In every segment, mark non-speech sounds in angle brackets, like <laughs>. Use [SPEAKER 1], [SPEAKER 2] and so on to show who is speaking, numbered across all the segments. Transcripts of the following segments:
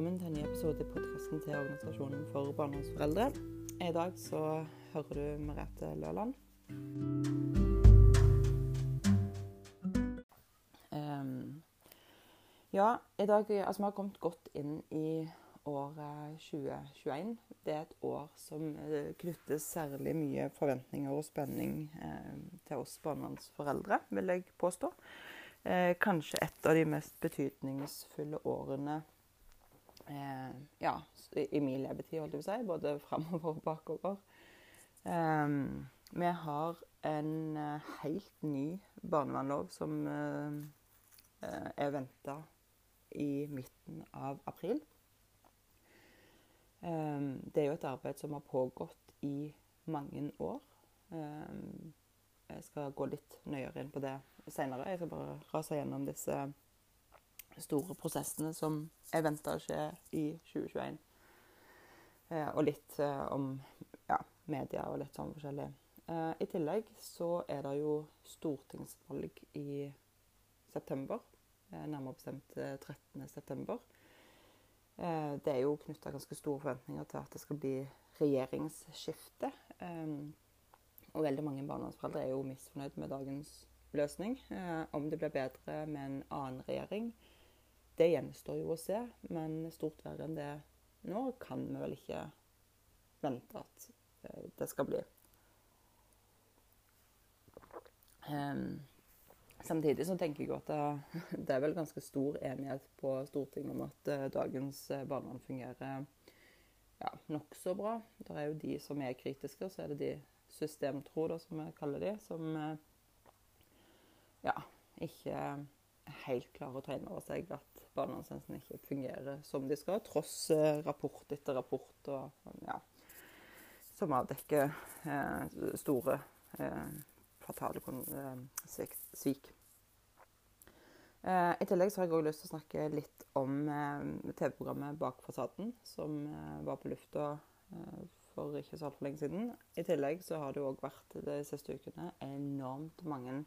[SPEAKER 1] velkommen til en ny episode i podkasten til Organisasjonen for barndomsforeldre. I dag så hører du Merete Løland. Um, ja, i dag Altså, vi har kommet godt inn i året 2021. Det er et år som eh, knytter særlig mye forventninger og spenning eh, til oss barnevernsforeldre, vil jeg påstå. Eh, kanskje et av de mest betydningsfulle årene eh, ja, i min levetid, holdt jeg på å si. Både framover og bakover. Um, vi har en eh, helt ny barnevernlov som uh, er venta i midten av april. det er jo et arbeid som har pågått i mange år. jeg skal gå litt nøyere inn på det seinere. Jeg skal bare rase gjennom disse store prosessene som er venta å skje i 2021. Eh, og litt eh, om ja, media og litt sånn forskjellig. Eh, I tillegg så er det jo stortingsvalg i september. Eh, nærmere bestemt 13. Eh. Eh, det er jo knytta ganske store forventninger til at det skal bli regjeringsskifte. og veldig mange barnevernsforeldre er jo misfornøyd med dagens løsning. Eh, om det blir bedre med en annen regjering, det gjenstår jo å se. Men stort verre enn det nå kan vi vel ikke vente at eh, det skal bli. Um, samtidig så tenker jeg at det, <laughs> det, er vel ganske stor enighet på Stortinget om at uh, dagens barnevern fungerer ja, nokså bra. Det er jo de som er kritiske, og så er det de systemtro, da, som vi kaller de, som uh, ja, ikke helt klarer å ta inn over seg at barnevernstjenesten ikke fungerer som de skal, tross eh, rapport etter rapport og, ja, som avdekker eh, store eh, fatale eh, svik. Eh, I tillegg har jeg også lyst til å snakke litt om eh, TV-programmet Bak fasaden, som var på lufta for ikke så altfor lenge siden. I tillegg har det òg vært de siste ukene enormt mange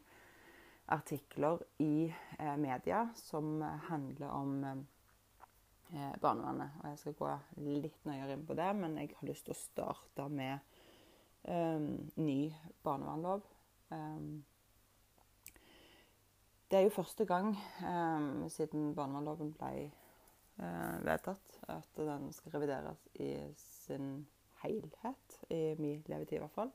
[SPEAKER 1] artikler i eh, media som handler om eh, barnevernet. Og jeg skal gå litt nøyere inn på det, men jeg har lyst til å starte med eh, ny barnevernlov. Um, det er jo første gang um, siden barnevernloven ble uh, vedtatt, at den skal revideres i sin helhet, i min levetid i hvert fall.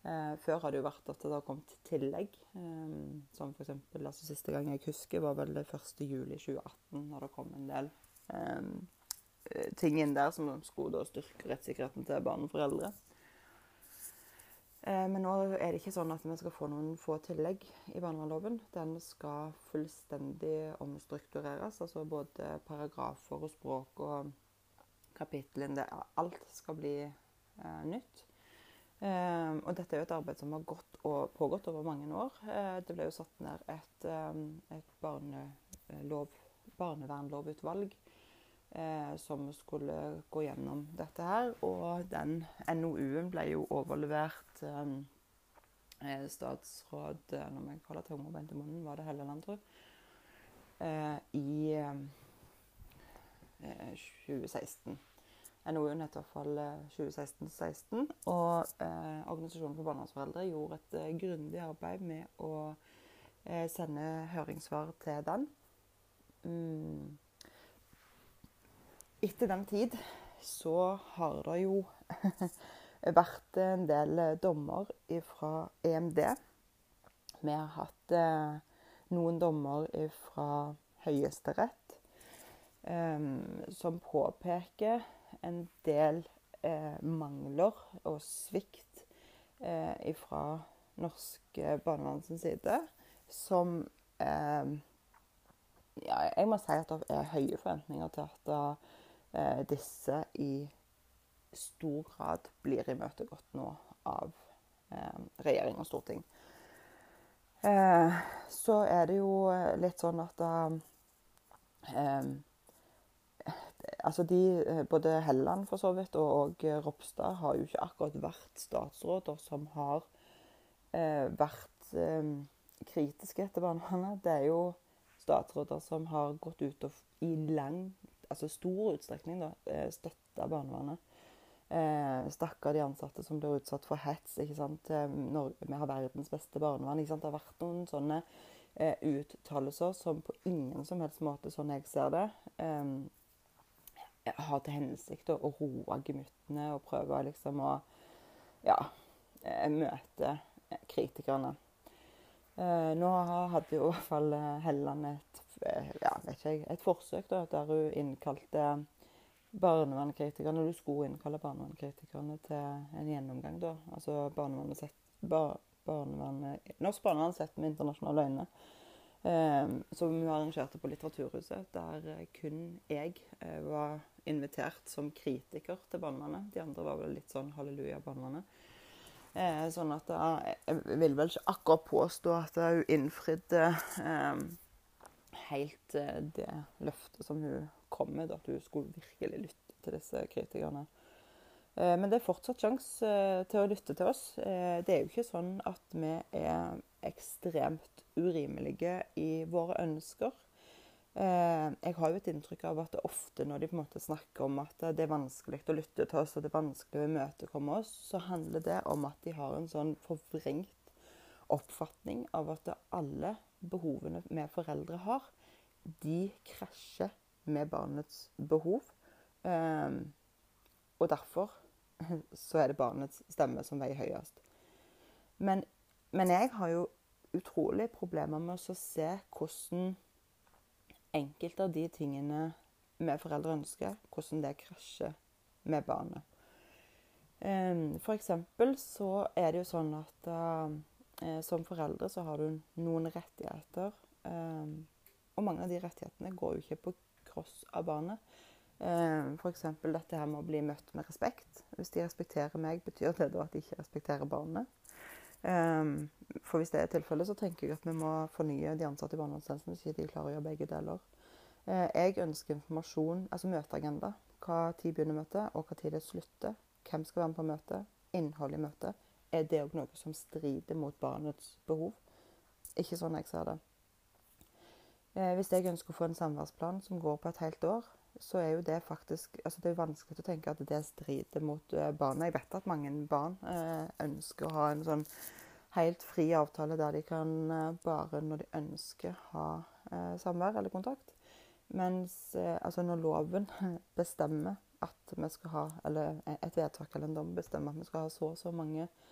[SPEAKER 1] Eh, før har det jo vært at det har kommet tillegg. Eh, som f.eks. Altså, siste gang jeg husker, var vel 1.7.2018, når det kom en del eh, ting inn der som skulle styrke rettssikkerheten til barn og foreldre. Eh, men nå er det ikke sånn at vi skal få noen få tillegg i barnevernloven. Den skal fullstendig omstruktureres. Altså både paragrafer og språk og kapittel. Alt skal bli eh, nytt. Um, og dette er jo et arbeid som har og pågått over mange år. Uh, det ble jo satt ned et, um, et barnelov, barnevernlovutvalg uh, som skulle gå gjennom dette her. Og den NOU-en ble jo overlevert um, statsråd Når jeg holde tunga beint i munnen, var det Helleland, tror jeg. I 2016. NOU-en heter i hvert fall 2016-16. Og eh, Organisasjonen for barnevernsforeldre gjorde et eh, grundig arbeid med å eh, sende høringssvar til den. Mm. Etter den tid så har det jo <laughs> vært en del dommer fra EMD. Vi har hatt eh, noen dommer fra Høyesterett eh, som påpeker en del eh, mangler og svikt eh, fra norsk barnevernets side som eh, ja, Jeg må si at det er høye forventninger til at eh, disse i stor grad blir imøtegått nå av eh, regjering og storting. Eh, så er det jo litt sånn at da altså de, eh, Både Helland for så vidt og, og Ropstad har jo ikke akkurat vært statsråder som har eh, vært eh, kritiske til barnevernet. Det er jo statsråder som har gått ut og i lang, altså stor utstrekning da, eh, støtta barnevernet. Eh, Stakkar de ansatte som blir utsatt for hets. ikke sant? Norge, vi har verdens beste barnevern. ikke sant? Det har vært noen sånne eh, uttalelser som på ingen som helst måte, sånn jeg ser det, eh, har til hensikt å, å roe gemyttene og prøve liksom å ja, eh, møte kritikerne. Eh, nå hadde jo i hvert fall Helland et, ja, ikke, et forsøk da, der hun innkalte barnevernskritikerne Du skulle innkalle barnevernskritikerne til en gjennomgang, da. Altså barnevernet sett, bar, barnevernet, Norsk barnevern sett med internasjonale øyne. Som vi arrangerte på Litteraturhuset, der kun jeg var invitert som kritiker til barnevernet. De andre var vel litt sånn halleluja, barnevernet. Eh, sånn at jeg, jeg vil vel ikke akkurat påstå at hun innfridde eh, helt det løftet som hun kom med, at hun skulle virkelig lytte til disse kritikerne. Eh, men det er fortsatt sjanse eh, til å lytte til oss. Eh, det er jo ikke sånn at vi er ekstremt urimelige i våre ønsker. Jeg har jo et inntrykk av at det ofte når de på en måte snakker om at det er vanskelig å lytte til oss og det er vanskelig å imøtekomme oss, så handler det om at de har en sånn forvrengt oppfatning av at alle behovene vi foreldre har, de krasjer med barnets behov. Um, og derfor <laughs> så er det barnets stemme som veier høyest. Men, men jeg har jo utrolig problemer med å se hvordan enkelte av de tingene vi foreldre ønsker, hvordan det krasjer med barnet. Um, for eksempel så er det jo sånn at uh, som foreldre så har du noen rettigheter. Um, og mange av de rettighetene går jo ikke på kross av barnet. Eh, F.eks. dette her med å bli møtt med respekt. Hvis de respekterer meg, betyr det da at de ikke respekterer barnet? Eh, for hvis det er tilfellet, så tenker jeg at vi må fornye de ansatte i barnevernstjenesten hvis de klarer å gjøre begge deler. Eh, jeg ønsker informasjon, altså møteagenda. Hva tid begynner møtet, og hva tid det slutter. Hvem skal være med på møtet? Innhold i møtet. Er det òg noe som strider mot barnets behov? Ikke sånn jeg ser det. Eh, hvis jeg ønsker å få en samværsplan som går på et helt år, så er jo det faktisk altså Det er vanskelig å tenke at det strider mot uh, barna. Jeg vet at mange barn uh, ønsker å ha en sånn helt fri avtale der de kan uh, bare når de ønsker, ha samvær eller kontakt. Mens altså når loven <laughs> bestemmer at vi skal ha Eller et vedtak eller en dom bestemmer at vi skal ha så og så mange Eh,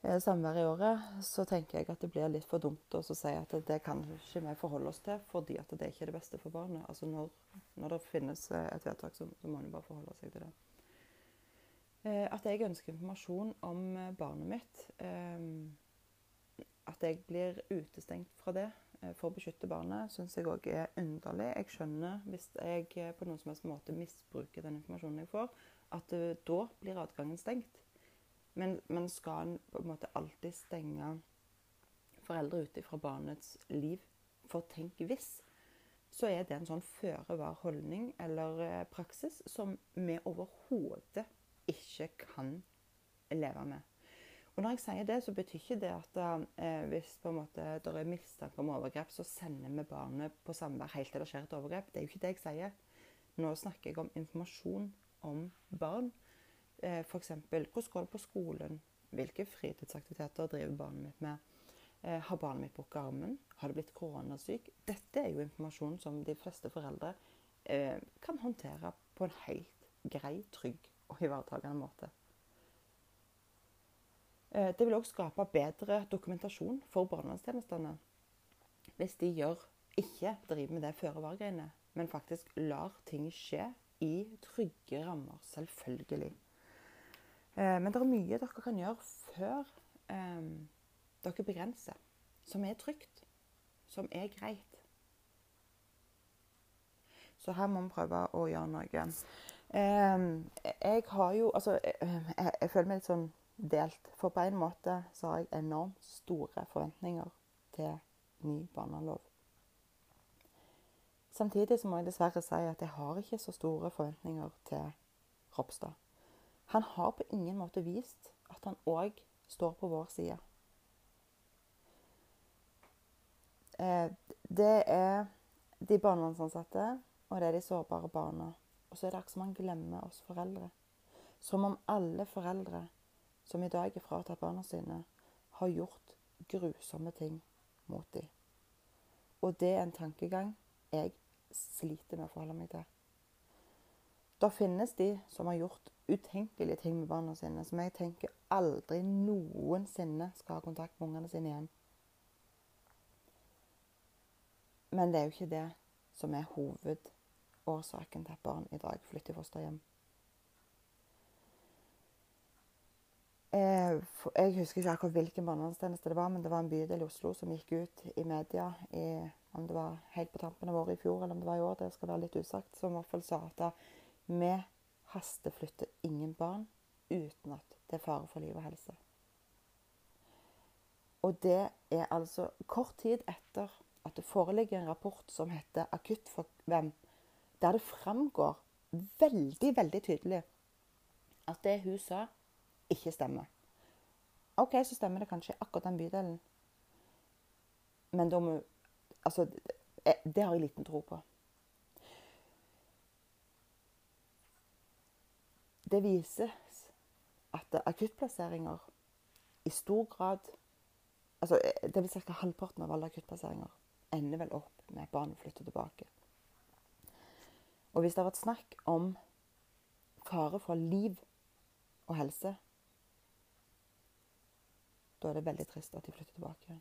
[SPEAKER 1] samvær i året, så tenker jeg at det blir litt for dumt å si at det kan ikke vi forholde oss til, fordi at det ikke er det beste for barnet. Altså når, når det finnes eh, et vedtak, så, så må jo bare forholde seg til det. Eh, at jeg ønsker informasjon om barnet mitt, at jeg blir utestengt fra det for å beskytte barnet, syns jeg òg er underlig. Jeg skjønner hvis jeg på noen som helst måte misbruker den informasjonen jeg får, at da blir adgangen stengt. Men, man skal på en måte alltid stenge foreldre ute fra barnets liv? For tenk hvis, så er det en sånn føre-var-holdning eller eh, praksis som vi overhodet ikke kan leve med. Og når jeg sier det, så betyr ikke det at eh, hvis det er mistanke om overgrep, så sender vi barnet på samvær helt til det skjer et overgrep. Det er jo ikke det jeg sier. Nå snakker jeg om informasjon om barn Eh, F.eks. hvordan går det på skolen? Hvilke fritidsaktiviteter driver barnet mitt med? Eh, har barnet mitt brukket armen? Har det blitt koronasyk? Dette er jo informasjon som de fleste foreldre eh, kan håndtere på en helt grei, trygg og ivaretakende måte. Eh, det vil òg skape bedre dokumentasjon for barnevernstjenestene hvis de gjør, ikke driver med det føre-var-greiene, men faktisk lar ting skje i trygge rammer. Selvfølgelig. Eh, men det er mye dere kan gjøre før eh, dere begrenser, som er trygt, som er greit. Så her må vi prøve å gjøre noe. Eh, jeg har jo Altså, jeg, jeg, føler meg litt sånn delt. For på en måte så har jeg enormt store forventninger til ny barnelov. Samtidig så må jeg dessverre si at jeg har ikke så store forventninger til Ropstad. Han har på ingen måte vist at han òg står på vår side. Eh, det er de barnevernsansatte, og det er de sårbare barna. Og så er det akkurat som han glemmer oss foreldre. Som om alle foreldre som i dag er fratatt barna sine, har gjort grusomme ting mot dem. Og det er en tankegang jeg sliter med å forholde meg til. Da finnes de som har gjort utenkelige ting med barna sine, som jeg tenker aldri noensinne skal ha kontakt med ungene sine igjen. Men det er jo ikke det som er hovedårsaken til at barn i dag flytter i fosterhjem. Eh, jeg husker ikke akkurat hvilken barnevernstjeneste det var, men det var en bydel i Oslo som gikk ut i media i, om det var helt på tampen av året i fjor eller om det var i år, det skal være litt usagt, som i hvert fall sa at vi hasteflytter ingen barn uten at det er fare for liv og helse. Og det er altså kort tid etter at det foreligger en rapport som heter 'Akutt for hvem?', der det framgår veldig, veldig tydelig at det hun sa, ikke stemmer. OK, så stemmer det kanskje i akkurat den bydelen. Men da må Altså, det har jeg liten tro på. Det vises at akuttplasseringer i stor grad altså Det vil ca. halvparten av alle akuttplasseringer ender vel opp med at barnet flytter tilbake. Og hvis det har vært snakk om fare for liv og helse, da er det veldig trist at de flytter tilbake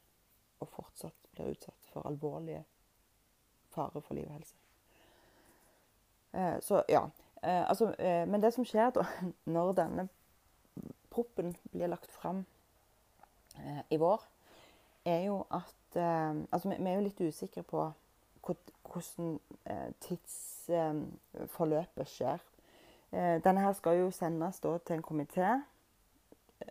[SPEAKER 1] og fortsatt blir utsatt for alvorlige fare for liv og helse. Eh, så ja. Eh, altså, eh, men det som skjer da, <laughs> når denne proppen blir lagt fram eh, i vår, er jo at eh, Altså, vi, er jo litt usikre på hvordan eh, tidsforløpet skjer. denne her skal jo sendes da til en komité.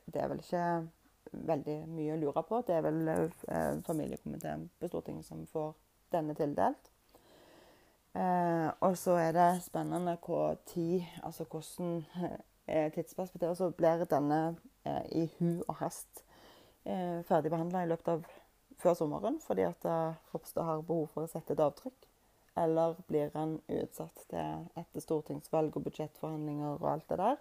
[SPEAKER 1] Det er vel ikke veldig mye å lure på. Det er vel eh, familiekomiteen på Stortinget som får denne tildelt. Eh, og så er det spennende hvor tid, altså hvordan <laughs> eh, tidsperspektivet Så blir denne eh, i hu og hast eh, ferdigbehandla i løpet av før sommeren, fordi at Ropstad har behov for å sette et avtrykk. Eller blir han utsatt til etter stortingsvalg og budsjettforhandlinger og alt det der?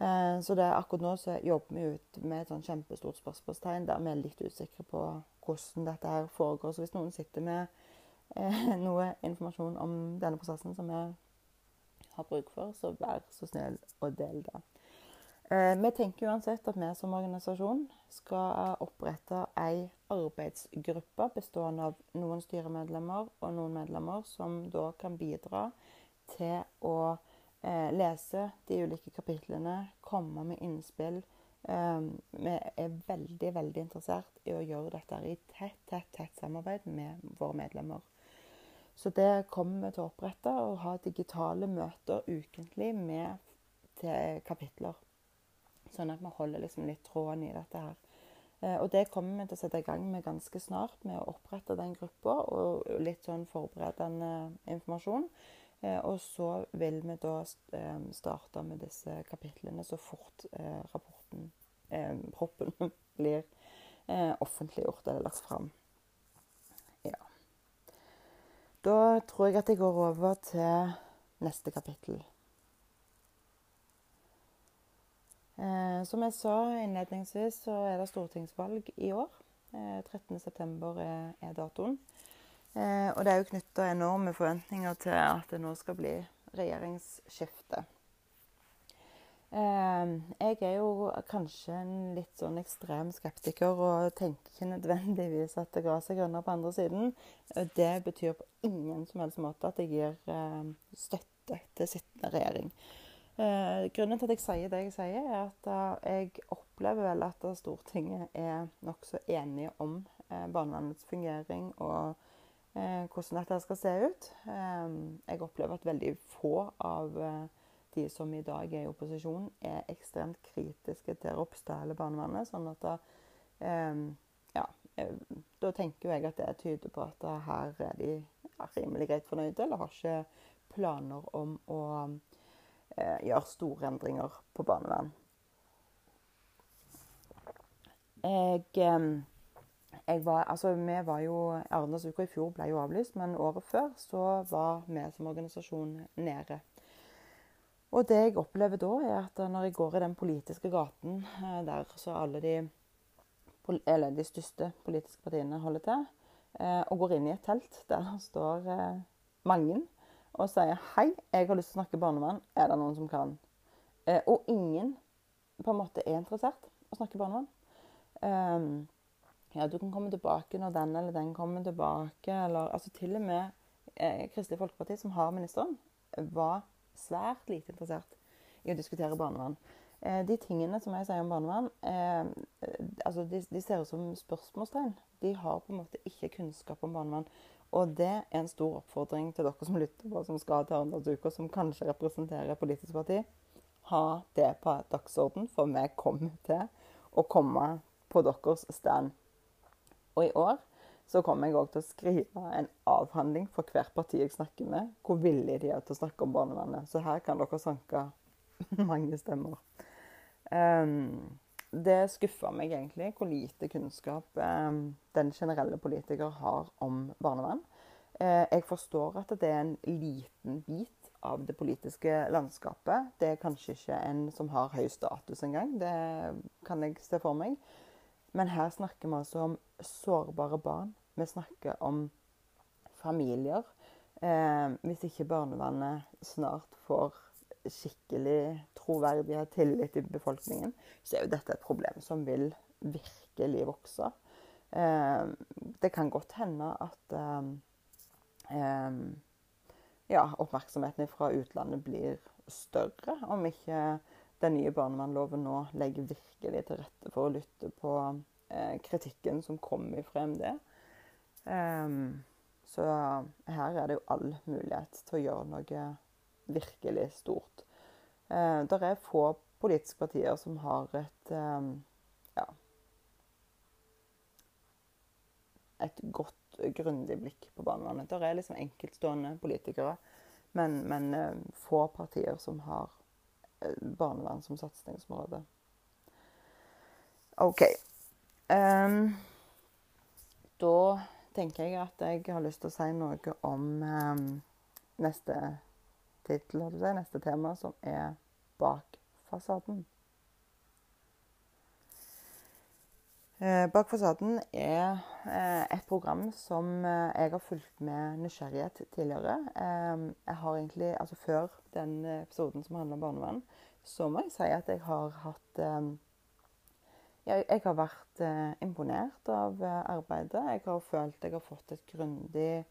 [SPEAKER 1] Eh, så det, er akkurat nå så jobber vi ut med et sånn kjempestort spørsmålstegn der vi er litt usikre på hvordan dette her foregår. Så hvis noen sitter med eh, <laughs> noe informasjon om denne prosessen som vi har bruk for, så vær så snill og del det. Eh, vi tenker uansett at vi som organisasjon skal opprette ei arbeidsgruppe bestående av noen styremedlemmer og noen medlemmer som da kan bidra til å eh, lese de ulike kapitlene, komme med innspill. Eh, vi er veldig, veldig interessert i å gjøre dette i tett, tett, tett samarbeid med våre medlemmer. Så det kommer vi til å opprette og ha digitale møter ukentlig med til kapitler. Sånn at vi holder liksom litt tråden i dette her. Eh, og det kommer vi til å sette i gang med ganske snart, med å opprette den gruppa og litt sånn forberedende informasjon. Eh, og så vil vi da eh, starte med disse kapitlene så fort eh, proppen, <laughs> blir offentliggjort eller lagt fram. Ja. Da tror jeg at jeg går over til neste kapittel. som jeg sa innledningsvis, så er det stortingsvalg i år. 13.9 er, er datoen. Eh, og det er jo knytta enorme forventninger til at det nå skal bli regjeringsskifte. Eh, jeg er jo kanskje en litt sånn ekstrem skeptiker og tenker ikke nødvendigvis at det går er grønnere på andre siden. Det betyr på ingen som helst måte at jeg gir eh, støtte til sittende regjering. Eh, grunnen til at jeg sier det jeg sier, er at uh, jeg opplever vel at Stortinget er nokså enige om uh, barnevernets fungering og eh, hvordan dette skal se ut. Eh, jeg opplever at veldig få av eh, de som i dag er i opposisjon, er ekstremt kritiske til Ropstad eller barnevernet. sånn at da, eh, ja, da tenker jeg at det tyder på at her er de rimelig greit fornøyde, eller har ikke planer om å eh, gjøre store endringer på barnevern. Jeg jeg var, altså, vi var jo, Arendalsuka i fjor ble jo avlyst, men året før så var vi som organisasjon nede. Og det jeg opplever da, er at når jeg går i den politiske gaten eh, der så alle de, eller de største politiske partiene holder til, eh, og går inn i et telt der det står eh, mange og sier 'Hei, jeg har lyst til å snakke barnevern. Er det noen som kan?' Og ingen på en måte er interessert i å snakke barnevern. Um, ja, du kan komme tilbake når den eller den kommer tilbake. Eller, altså Til og med Kristelig Folkeparti, som har ministeren, var svært lite interessert i å diskutere barnevern. Eh, de tingene som jeg sier om barnevern, eh, altså de, de, ser ut som spørsmålstegn. De har på en måte ikke kunnskap om barnevern. Og det er en stor oppfordring til dere som lytter på, som skal til Arendalsuka, som kanskje representerer politisk parti. Ha det på dagsorden, for vi kommer til å komme på deres stand. Og i år så kommer jeg òg til å skrive en avhandling for hvert parti jeg snakker med, hvor villige de er til å snakke om barnevernet. Så her kan dere sanke <laughs> mange stemmer. Um, det skuffer meg egentlig hvor lite kunnskap um, den generelle politiker har om barnevern. Uh, jeg forstår at det er en liten bit av det politiske landskapet. Det er kanskje ikke en som har høy status engang. Det kan jeg se for meg. Men her snakker vi altså om sårbare barn. Vi snakker om familier. Eh, hvis ikke barnevernet snart får skikkelig troverdighet, tillit i befolkningen, så er jo dette et problem som vil virkelig vokse. Eh, det kan godt hende at eh, eh ja, oppmerksomheten fra utlandet blir større, om ikke den nye barnevernloven nå legger virkelig til rette for å lytte på kritikken som kommer fra MD. Ehm, så her er det jo all mulighet til å gjøre noe virkelig stort. Uh, det er få politiske partier som har et um, ja, et godt, grundig blikk på barnevernet. Det er liksom enkeltstående politikere, men, men uh, få partier som har barnevern som satsingsområde. OK. Um, da tenker jeg at jeg har lyst til å si noe om um, neste tittel, neste tema, som er Bak fasaden. Eh, er eh, et program som eh, jeg har fulgt med nysgjerrighet tidligere. Jeg har egentlig, altså Før den episoden som handler om barnevern, så må jeg si at jeg har hatt Jeg, jeg har vært imponert av arbeidet. Jeg har følt jeg har fått et grundig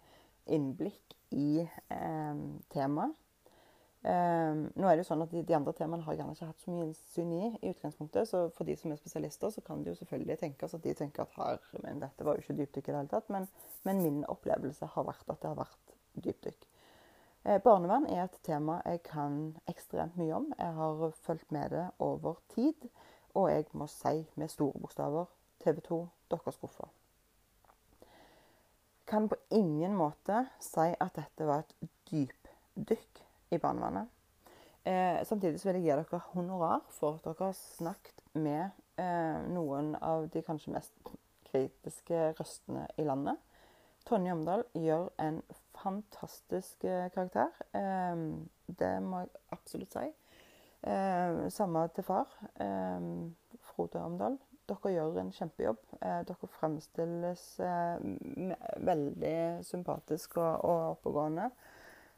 [SPEAKER 1] innblikk i temaet. Um, nå er det jo sånn at de, de, andre temaene har jeg ikke hatt så mye innsyn i. i utgangspunktet, så For de som er spesialister, så kan det jo selvfølgelig tenkes at de tenker at men dette var jo ikke dypdykk i det hele tatt. Men, men, min opplevelse har vært at det har vært dypdykk. Eh, barnevern er et tema jeg kan ekstremt mye om. Jeg har fulgt med det over tid. Og jeg må si med store bokstaver TV 2, dere skuffer. Kan på ingen måte si at dette var et dypdykk i barnevernet. Eh, samtidig vil jeg gi dere honorar for at dere har snakket med eh, noen av de kanskje mest kritiske røstene i landet. Tonje Omdal gjør en fantastisk eh, karakter. Eh, det må jeg absolutt si. Eh, samme til far, eh, Frode Omdal. Dere gjør en kjempejobb. dere fremstilles veldig sympatisk og, og oppegående.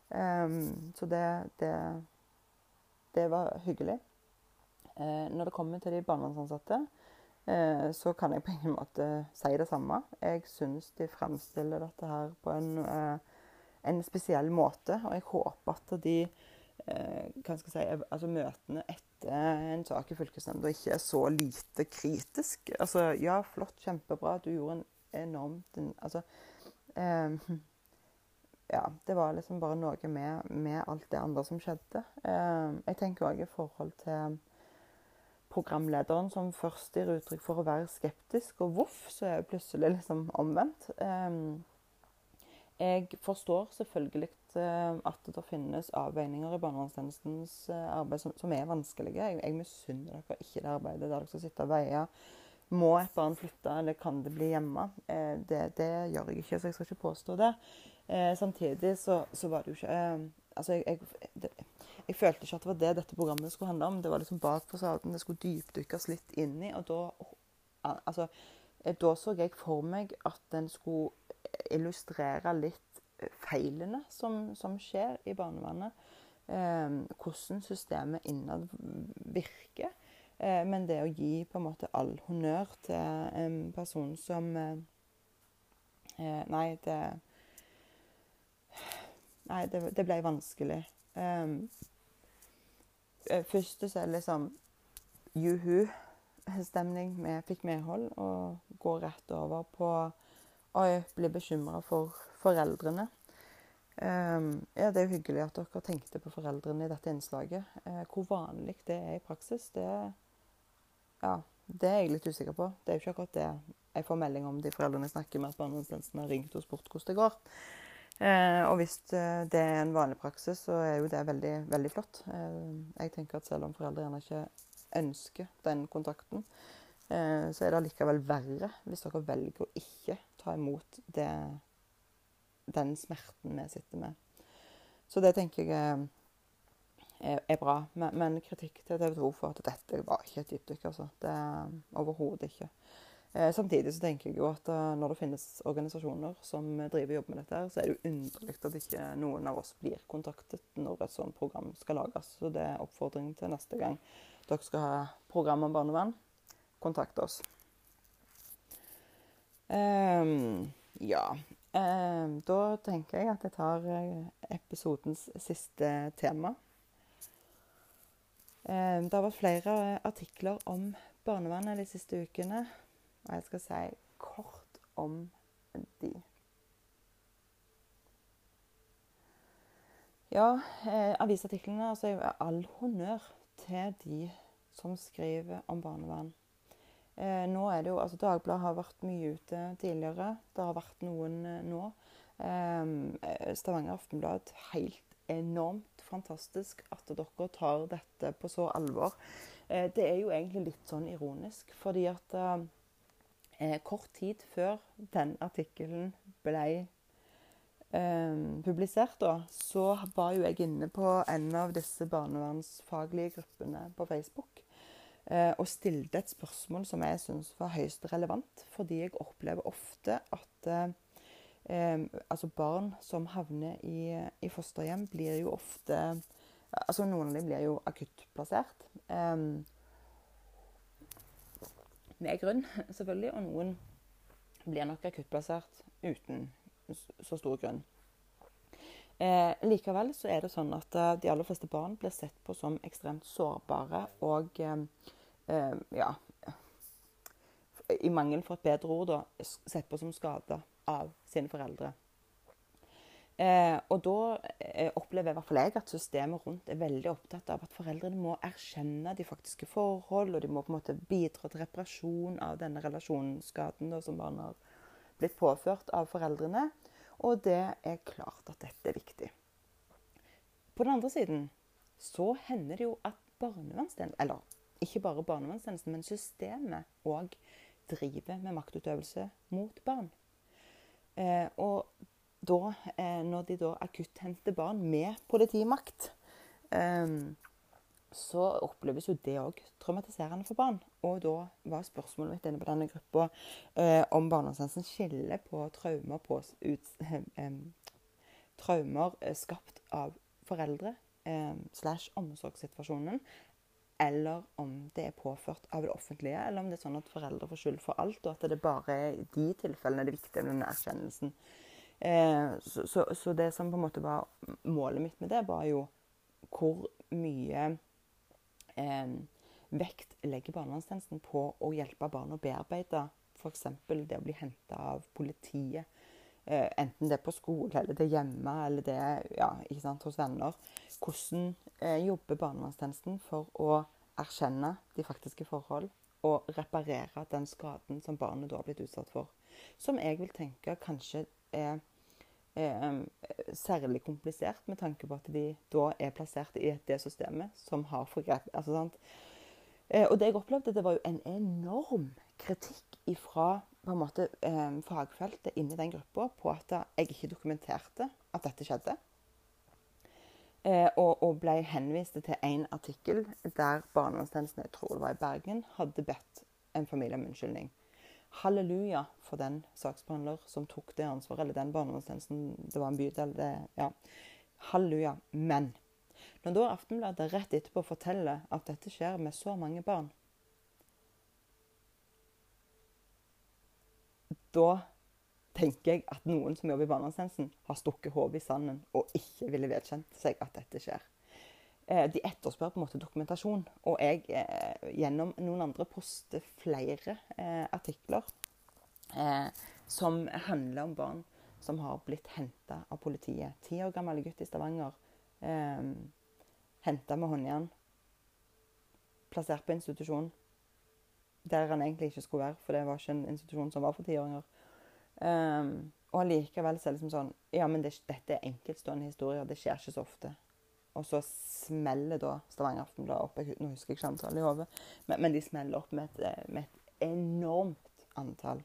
[SPEAKER 1] Um, så det, det, det, var hyggelig. Uh, når det kommer til de barnevernsansatte, så kan jeg på ingen måte si det samme. Jeg syns de fremstiller dette her på en, en spesiell måte, og jeg håper at de hva skal jeg si, altså møtene etter en sak i fylkesnemnda ikke er så lite kritisk. Altså, ja, flott, kjempebra, du gjorde en enormt altså, <laughs> ja, det var liksom bare noe med, med, alt det andre som skjedde. Eh, jeg tenker òg i forhold til programlederen som først gir uttrykk for å være skeptisk, og voff, så er jeg plutselig liksom omvendt. Eh, jeg forstår selvfølgelig eh, at det finnes avveininger i barnevernstjenestens eh, arbeid som, som, er vanskelige. Jeg, jeg misunner dere ikke det arbeidet der dere skal sitte og veie Må et barn flytte, eller kan det bli hjemme? Eh, det, det, gjør jeg ikke, så jeg skal ikke påstå det. Eh, samtidig så, så, var det jo ikke eh, Altså, jeg, jeg, det, jeg, følte ikke at det var det dette programmet skulle handle om. Det var liksom bak fasaden. Det skulle dypdykkes litt inn i. Og da Altså, da så jeg for meg at den skulle illustrere litt feilene som, som skjer i barnevernet. Eh, hvordan systemet innad virker. Eh, men det å gi på en måte all honnør til en person som eh, eh Nei, det Nei, det, det ble vanskelig. Um, først så er det liksom juhu-stemning. Vi fikk medhold og går rett over på Oi, blir bekymra for foreldrene. Um, ja, Det er jo hyggelig at dere tenkte på foreldrene i dette innslaget. Uh, hvor vanlig det er i praksis, det, ja, det er jeg litt usikker på. Det er jo ikke akkurat det jeg får melding om de foreldrene jeg snakker med at barnevernstjenesten har ringt og spurt hvordan det går. Uh, og hvis uh, det er en vanlig praksis, så er jo det veldig, veldig flott. jeg tenker at selv om foreldre gjerne ikke ønsker den kontakten, så er det allikevel verre hvis dere velger å ikke ta imot det den smerten vi sitter med. Så det tenker jeg er, er bra. Men, men, kritikk til TV 2 for at dette var ikke et dypdykk. Altså. Det Overhodet ikke. Eh, samtidig så tenker jeg jo at uh, når det finnes organisasjoner som driver jobb med dette, så er det jo underlig at ikke noen av oss blir kontaktet når et sånt program skal lages. Så det er oppfordring til neste gang dere skal ha program om barnevern. Kontakt oss. Um, ja. Um, da tenker jeg at jeg tar eh, episodens siste tema. Um, det har vært flere artikler om barnevernet de siste ukene, og jeg skal si kort om de. Ja, eh, avisartiklene altså All honnør til de som skriver om barnevern. Eh, nå er det jo, altså Dagbladet har vært mye ute tidligere. Det har vært noen eh, nå. Eh, Stavanger Aftenblad helt enormt fantastisk at dere tar dette på så alvor. Eh, det er jo egentlig litt sånn ironisk, fordi at eh, kort tid før den artikkelen ble eh, publisert, da, så var jo jeg inne på en av disse barnevernsfaglige gruppene på Facebook. Eh, og stilte et spørsmål som jeg syns var høyst relevant. Fordi jeg opplever ofte at eh, eh, altså barn som havner i, i, fosterhjem, blir jo ofte Altså noen av dem blir jo akuttplassert. Eh, med grunn, selvfølgelig. Og noen blir nok akuttplassert uten så stor grunn. Eh, likevel så er det sånn at eh, de aller fleste barn blir sett på som ekstremt sårbare og eh, eh, ja, i mangel for et bedre ord, da, sett på som skada av sine foreldre. Eh, og da eh, opplever i hvert fall jeg at systemet rundt er veldig opptatt av at foreldrene må erkjenne de faktiske forhold, og de må på en måte bidra til reparasjon av denne relasjonsskaden som barna har blitt påført av foreldrene. Og det er klart at dette er viktig. På den andre siden så hender det jo at barnevernstjenesten, eller ikke bare barnevernstjenesten, men systemet òg driver med maktutøvelse mot barn. Eh, og da, eh, når de da akutt henter barn med politimakt, eh, så oppleves jo det òg traumatiserende for barn. Og da var spørsmålet mitt inne på denne gruppa eh, om barnevernstjenesten skiller på traumer, på ut, traumer eh, skapt av foreldre slash omsorgssituasjonen, eller om det er påført av det offentlige, eller om det er sånn at foreldre får skyld for alt, og at det bare er de tilfellene det er viktig med den erkjennelsen. Eh, så, så, så, det som på en måte var målet mitt med det, var jo hvor mye eh, vekt legger barnevernstjenesten på å hjelpe barn å bearbeide f.eks. det å bli henta av politiet. Eh, enten det er på skole, eller det er hjemme, eller det er ja, hos venner. Hvordan eh, jobber barnevernstjenesten for å erkjenne de faktiske forhold og reparere den skaden som barnet da har blitt utsatt for? Som jeg vil tenke kanskje er, er um, særlig komplisert, med tanke på at de da er plassert i det systemet som har forgrep. Altså, eh, og det jeg opplevde, det var jo en enorm kritikk ifra på en måte eh, fagfeltet inni den gruppa på at jeg ikke dokumenterte at dette skjedde. Eh, og, og, ble henvist til en artikkel der barnevernstjenesten, jeg tror var i Bergen, hadde bedt en familie om unnskyldning. Halleluja for den saksbehandler som tok det ansvaret, eller den barnevernstjenesten. Det var en bydel, det Ja. Halleluja. Men når da Aftenbladet rett etterpå forteller at dette skjer med så mange barn Da tenker jeg at noen som jobber i barnevernstjenesten, har stukket hodet i sanden og ikke ville vedkjent seg at dette skjer. Eh, de etterspør på en måte dokumentasjon, og jeg eh, gjennom noen andre poster flere eh, artikler som handler om barn som har blitt henta av politiet. Ti år gammel gutt i Stavanger. Eh, henta med håndjern. Plassert på institusjon. Der han egentlig ikke skulle være, for det var ikke en institusjon som var for tiåringer. Um, og allikevel så er det liksom sånn Ja, men det, dette er enkeltstående historier. Det skjer ikke så ofte. Og så smeller da Stavanger Aftenblad opp jeg, Nå husker jeg ikke i hodet, men, men, de smeller opp med et, eh, med et, enormt antall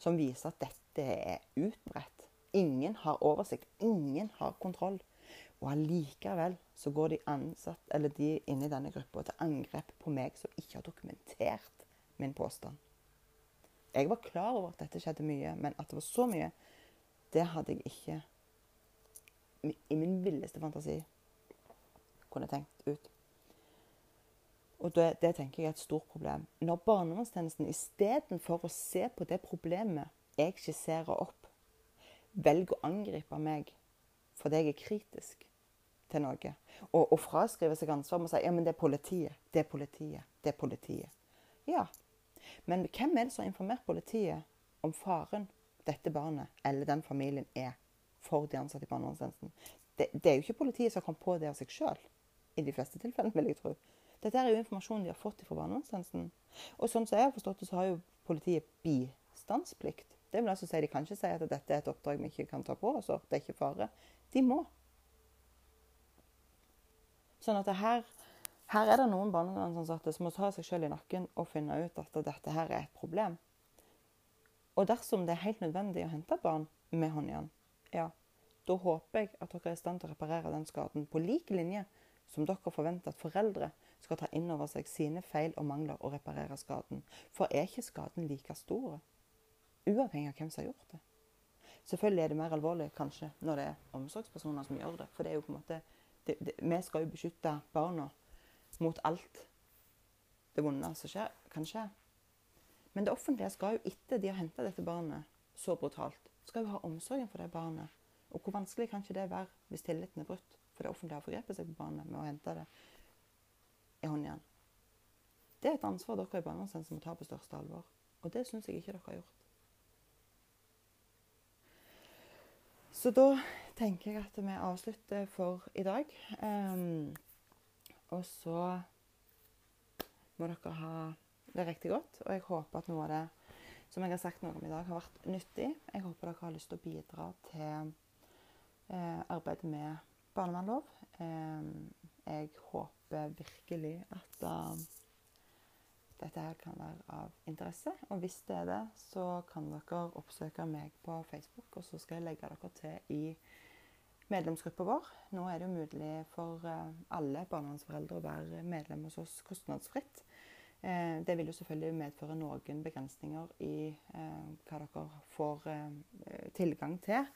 [SPEAKER 1] som viser at dette er utbredt. Ingen har oversikt. Ingen har kontroll. Og allikevel så går de ansatt, eller de inne i denne gruppa til angrep på meg som ikke har dokumentert min påstand. Jeg var klar over at dette skjedde mye, men at det var så mye, det hadde jeg ikke i min villeste fantasi kunne tenkt ut. Og det, det tenker jeg er et stort problem. Når barnevernstjenesten istedenfor å se på det problemet jeg skisserer opp, velger å angripe meg fordi jeg er kritisk til noe, og, og fraskriver seg ansvar med å si ja, men det er politiet, det er politiet, det er politiet. Ja, men hvem er det som har informert politiet om faren dette barnet eller den familien er for de ansatte i barnevernstjenesten? Det, det, er jo ikke politiet som har kommet på det av seg sjøl, i de fleste tilfellene, vil jeg tro. Dette er jo informasjon de har fått fra barnevernstjenesten. Og sånn som jeg har forstått det, så har jo politiet bistandsplikt. Det vil altså si De kan ikke si at dette er et oppdrag vi ikke kan ta på oss. Det er ikke fare. De må. Sånn at det her her er det noen barnevernsansatte som må ta seg selv i nakken og finne ut at dette her er et problem. Og dersom det er helt nødvendig å hente barn med håndjern, ja, da håper jeg at dere er i stand til å reparere den skaden på lik linje som dere forventer at foreldre skal ta inn over seg sine feil og mangler og reparere skaden. For er ikke skaden like stor, uavhengig av hvem som har gjort det? Selvfølgelig er det mer alvorlig kanskje når det er omsorgspersoner som gjør det. For det er jo på en måte, det, det, vi skal jo beskytte barna mot alt det vonde som skjer, kan skje. Men det offentlige skal jo etter de har henta dette barnet så brutalt, skal jo ha omsorgen for det barnet. Og hvor vanskelig kan ikke det være hvis tilliten er brutt? For det offentlige har forgrepet seg på barnet med å hente det i håndjern. Det er et ansvar dere i barnevernstjenesten må ta på største alvor. Og det syns jeg ikke dere har gjort. Så da tenker jeg at vi avslutter for i dag. Um, og så må dere ha det riktig godt. Og jeg håper at noe av det som jeg har sagt noe om i dag, har vært nyttig. Jeg håper dere har lyst til å bidra til eh, arbeidet med barnevernlov. Eh, jeg håper virkelig at uh, dette her kan være av interesse. Og hvis det er det, så kan dere oppsøke meg på Facebook, og så skal jeg legge dere til i medlemsgruppa vår. Nå er det jo mulig for eh, alle barnevernsforeldre å være medlem hos oss kostnadsfritt. Eh, det vil jo selvfølgelig medføre noen begrensninger i eh, hva dere får tilgang til.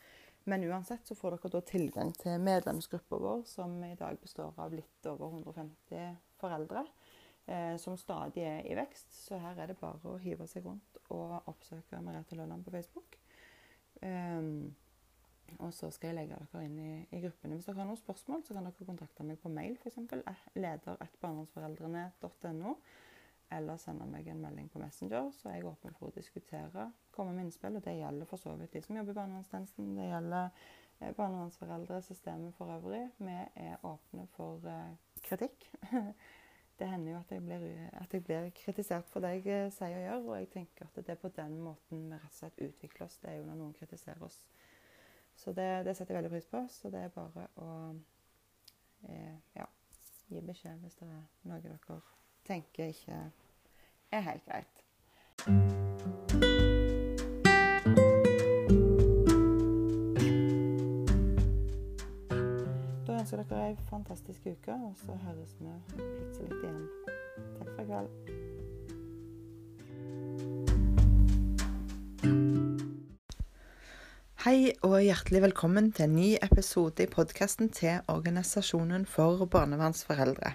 [SPEAKER 1] Men uansett så får dere da tilgang til medlemsgruppa vår, som i dag består av litt over 150 foreldre. Som stadig er i vekst. Så her er det bare å hive seg rundt og oppsøke Merete Løland på Facebook. Og så skal jeg legge dere inn i, i gruppene. Hvis dere har noen spørsmål, så kan dere kontakte meg på mail, f.eks. leder.barndomsforeldrene.no. Eller sende meg en melding på Messenger, så er jeg åpen for å diskutere. Komme med innspill. Og det gjelder for så vidt de som jobber i barnevernstjenesten. Det gjelder eh, barnevernsforeldre, systemet for øvrig. Vi er åpne for uh, kritikk. <laughs> det hender jo at jeg, blir, at jeg, blir, kritisert for det jeg eh, sier og gjør, og jeg tenker at det er på den måten vi rett og slett utvikler oss. Det er jo når noen kritiserer oss så det, det, setter jeg veldig pris på. Så det er bare å eh, ja, gi beskjed hvis det er noe dere tenker ikke er helt greit. Da ønsker dere ei fantastisk uke, og så høres vi plutselig igjen. Takk for i kveld. Hei og hjertelig velkommen til en ny episode i podkasten til Organisasjonen for barnevernsforeldre.